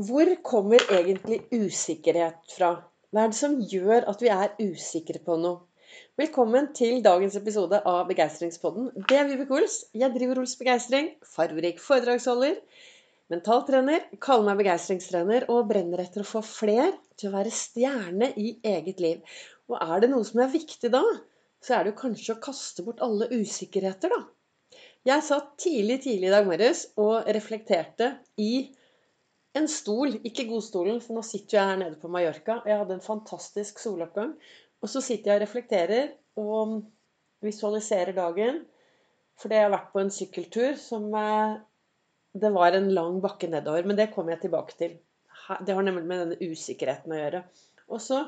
Hvor kommer egentlig usikkerhet fra? Hva er det som gjør at vi er usikre på noe? Velkommen til dagens episode av Begeistringspodden. Det er Vibeke Ols. Jeg driver Ols Begeistring, farverik foredragsholder, mentaltrener, kaller meg begeistringstrener og brenner etter å få fler til å være stjerne i eget liv. Og er det noe som er viktig da, så er det jo kanskje å kaste bort alle usikkerheter, da. Jeg satt tidlig, tidlig i dag morges og reflekterte i en stol, ikke godstolen, for nå sitter jeg her nede på Mallorca. Jeg hadde en fantastisk soloppgang. Og så sitter jeg og reflekterer og visualiserer dagen. Fordi jeg har vært på en sykkeltur som eh, Det var en lang bakke nedover, men det kommer jeg tilbake til. Det har nemlig med denne usikkerheten å gjøre. Og så,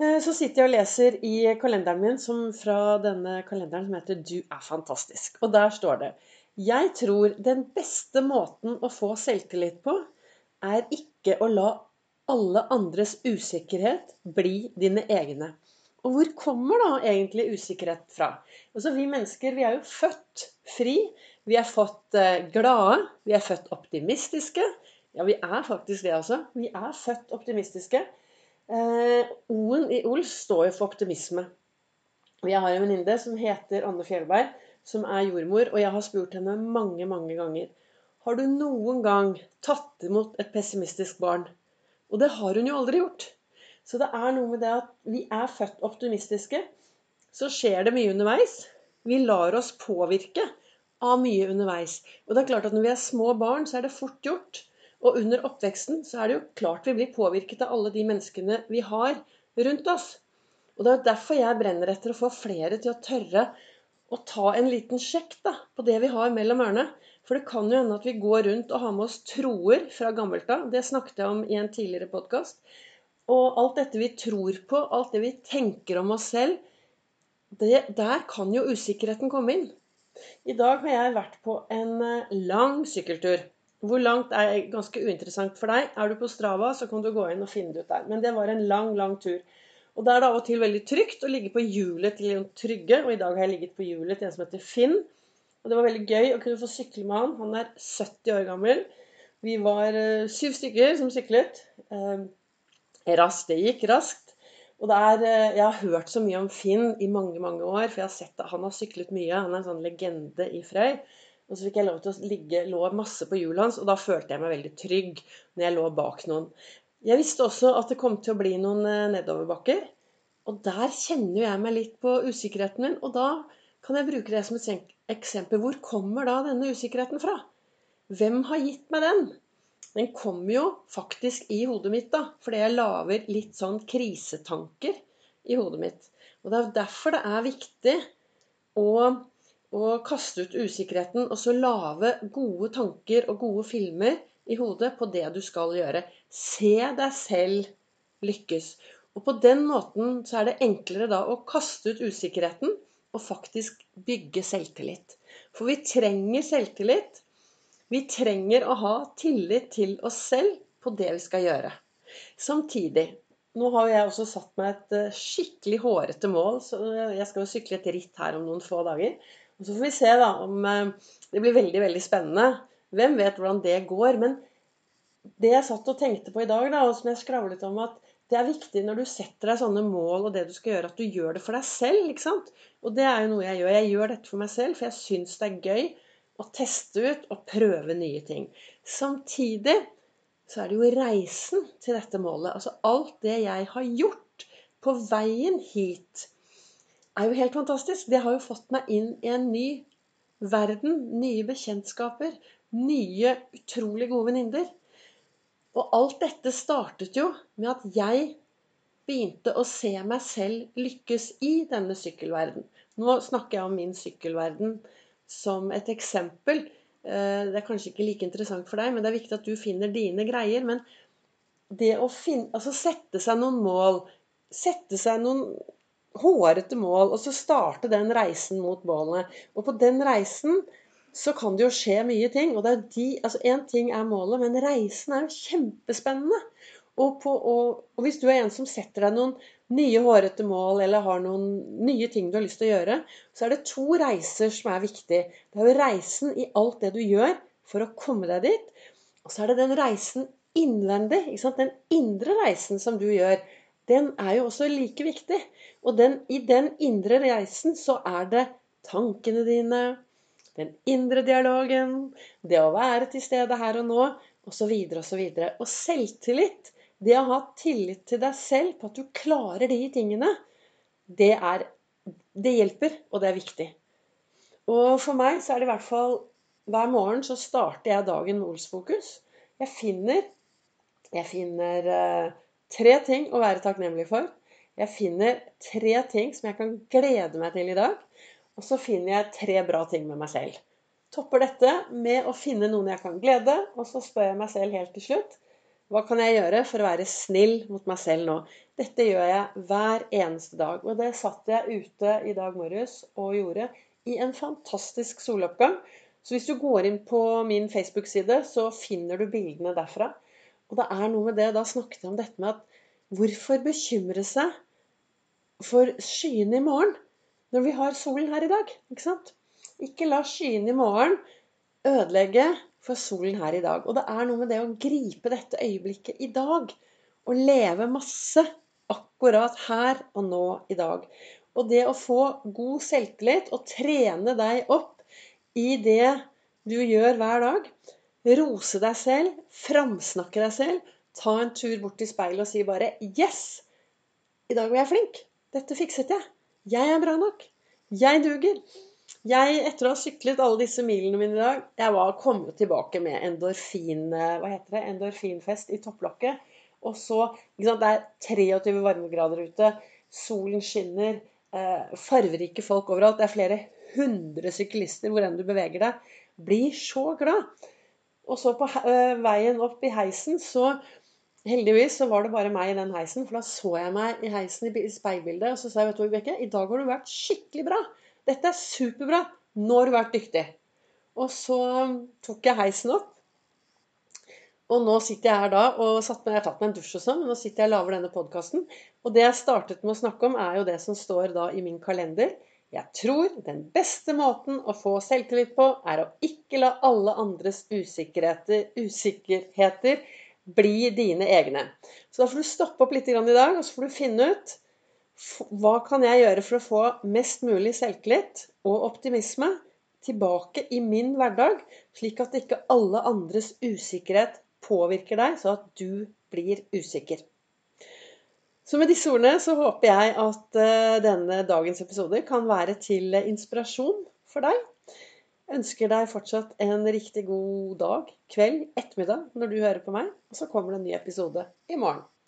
eh, så sitter jeg og leser i kalenderen min som fra denne kalenderen som heter 'Du er fantastisk'. Og der står det Jeg tror den beste måten å få selvtillit på, er ikke å la alle andres usikkerhet bli dine egne. Og hvor kommer da egentlig usikkerhet fra? Altså Vi mennesker vi er jo født fri. Vi er født eh, glade. Vi er født optimistiske. Ja, vi er faktisk det, altså. Vi er født optimistiske. Eh, O-en i Ols står jo for optimisme. Og jeg har en venninne som heter Anne Fjellberg, som er jordmor, og jeg har spurt henne mange, mange ganger har du noen gang tatt imot et pessimistisk barn? Og det har hun jo aldri gjort. Så det er noe med det at vi er født optimistiske. Så skjer det mye underveis. Vi lar oss påvirke av mye underveis. Og det er klart at når vi er små barn, så er det fort gjort. Og under oppveksten så er det jo klart vi blir påvirket av alle de menneskene vi har rundt oss. Og det er derfor jeg brenner etter å få flere til å tørre å ta en liten sjekk da, på det vi har mellom ørene. For det kan jo hende at vi går rundt og har med oss troer fra gammelt av. Det snakket jeg om i en tidligere podkast. Og alt dette vi tror på, alt det vi tenker om oss selv, det, der kan jo usikkerheten komme inn. I dag har jeg vært på en eh, lang sykkeltur. Hvor langt er ganske uinteressant for deg. Er du på Strava, så kan du gå inn og finne det ut der. Men det var en lang, lang tur. Og da er det av og til veldig trygt å ligge på hjulet til en trygge. Og i dag har jeg ligget på hjulet til en som heter Finn. Og det var veldig gøy å kunne få sykle med han. Han er 70 år gammel. Vi var uh, syv stykker som syklet. Uh, raskt. Det gikk raskt. Og er, uh, Jeg har hørt så mye om Finn i mange mange år, for jeg har sett at han har syklet mye. Han er en sånn legende i Frøy. Og så fikk jeg lov til å ligge, lå masse på hjulet hans, og da følte jeg meg veldig trygg når jeg lå bak noen. Jeg visste også at det kom til å bli noen nedoverbakker. Og der kjenner jeg meg litt på usikkerheten min. Og da kan jeg bruke det som et eksempel. Hvor kommer da denne usikkerheten fra? Hvem har gitt meg den? Den kommer jo faktisk i hodet mitt, da. Fordi jeg lager litt sånn krisetanker i hodet mitt. Og det er derfor det er viktig å, å kaste ut usikkerheten og så lage gode tanker og gode filmer i hodet på det du skal gjøre. Se deg selv lykkes. Og på den måten så er det enklere da å kaste ut usikkerheten å faktisk bygge selvtillit. For vi trenger selvtillit. Vi trenger å ha tillit til oss selv på det vi skal gjøre. Samtidig Nå har jeg også satt meg et eh, skikkelig hårete mål, så jeg skal jo sykle et ritt her om noen få dager. Og Så får vi se da om eh, Det blir veldig, veldig spennende. Hvem vet hvordan det går? Men det jeg satt og tenkte på i dag, da, og som jeg skravlet om at det er viktig når du setter deg sånne mål og det du skal gjøre, at du gjør det for deg selv. ikke sant? Og det er jo noe jeg gjør. Jeg gjør dette for meg selv, for jeg syns det er gøy å teste ut og prøve nye ting. Samtidig så er det jo reisen til dette målet. Altså alt det jeg har gjort på veien hit, er jo helt fantastisk. Det har jo fått meg inn i en ny verden. Nye bekjentskaper. Nye, utrolig gode venninner. Og alt dette startet jo med at jeg begynte å se meg selv lykkes i denne sykkelverden. Nå snakker jeg om min sykkelverden som et eksempel. Eh, det er kanskje ikke like interessant for deg, men det er viktig at du finner dine greier. Men det å finne, altså sette seg noen mål, sette seg noen hårete mål, og så starte den reisen mot målene. Og på den reisen så kan det jo skje mye ting. Og det er de, altså Én ting er målet, men reisen er jo kjempespennende. Og, på, og, og, hvis du er en som setter deg noen nye hårete mål, eller har noen nye ting du har lyst til å gjøre, så er det to reiser som er viktig. Det er jo reisen i alt det du gjør for å komme deg dit. Og så er det den reisen innvendig. Den indre reisen som du gjør, den er jo også like viktig. Og den, i den indre reisen så er det tankene dine, den indre dialogen, det å være til stede her og nå, osv., osv. Og, og selvtillit, det å ha tillit til deg selv på at du klarer de tingene, det, er, det hjelper, og det er viktig. Og for meg så er det i hvert fall Hver morgen så starter jeg dagen med Olsfokus. Jeg finner, jeg finner uh, tre ting å være takknemlig for. Jeg finner tre ting som jeg kan glede meg til i dag. Og så finner jeg tre bra ting med meg selv. Topper dette med å finne noen jeg kan glede, og så spør jeg meg selv helt til slutt hva kan jeg gjøre for å være snill mot meg selv nå? Dette gjør jeg hver eneste dag. Og det satt jeg ute i dag morges og gjorde i en fantastisk soloppgang. Så hvis du går inn på min Facebook-side, så finner du bildene derfra. Og det er noe med det Da snakket jeg om dette med at hvorfor bekymre seg for skyene i morgen når vi har solen her i dag? Ikke sant? Ikke la skyene i morgen ødelegge for solen her i dag. Og det er noe med det å gripe dette øyeblikket i dag. Og leve masse akkurat her og nå i dag. Og det å få god selvtillit og trene deg opp i det du gjør hver dag, Rose deg selv, framsnakke deg selv. Ta en tur bort til speilet og si bare 'Yes! I dag var jeg flink. Dette fikset jeg. Jeg er bra nok. Jeg duger.' Jeg, etter å ha syklet alle disse milene mine i dag Jeg var kommet tilbake med endorfin, hva heter det, endorfinfest i topplokket. Og så sant, Det er 23 varmegrader ute. Solen skinner. Eh, farverike folk overalt. Det er flere hundre syklister hvor enn du beveger deg. Blir så glad. Og så på øh, veien opp i heisen, så Heldigvis så var det bare meg i den heisen, for da så jeg meg i heisen i speilbildet. Og så sa jeg, vet du, Vibeke, i dag har du vært skikkelig bra. Dette er superbra. Nå har du vært dyktig. Og så tok jeg heisen opp. Og nå sitter jeg her da og satt med, jeg har tatt meg en dusj og sånn, men nå sitter jeg og lager denne podkasten. Og det jeg startet med å snakke om, er jo det som står da i min kalender. Jeg tror den beste måten å få selvtillit på, er å ikke la alle andres usikkerheter, usikkerheter bli dine egne. Så da får du stoppe opp litt i dag, og så får du finne ut hva kan jeg gjøre for å få mest mulig selvtillit og optimisme tilbake i min hverdag, slik at ikke alle andres usikkerhet påvirker deg, så at du blir usikker. Så med disse ordene så håper jeg at eh, denne dagens episode kan være til inspirasjon for deg. Ønsker deg fortsatt en riktig god dag, kveld, ettermiddag når du hører på meg. Og så kommer det en ny episode i morgen.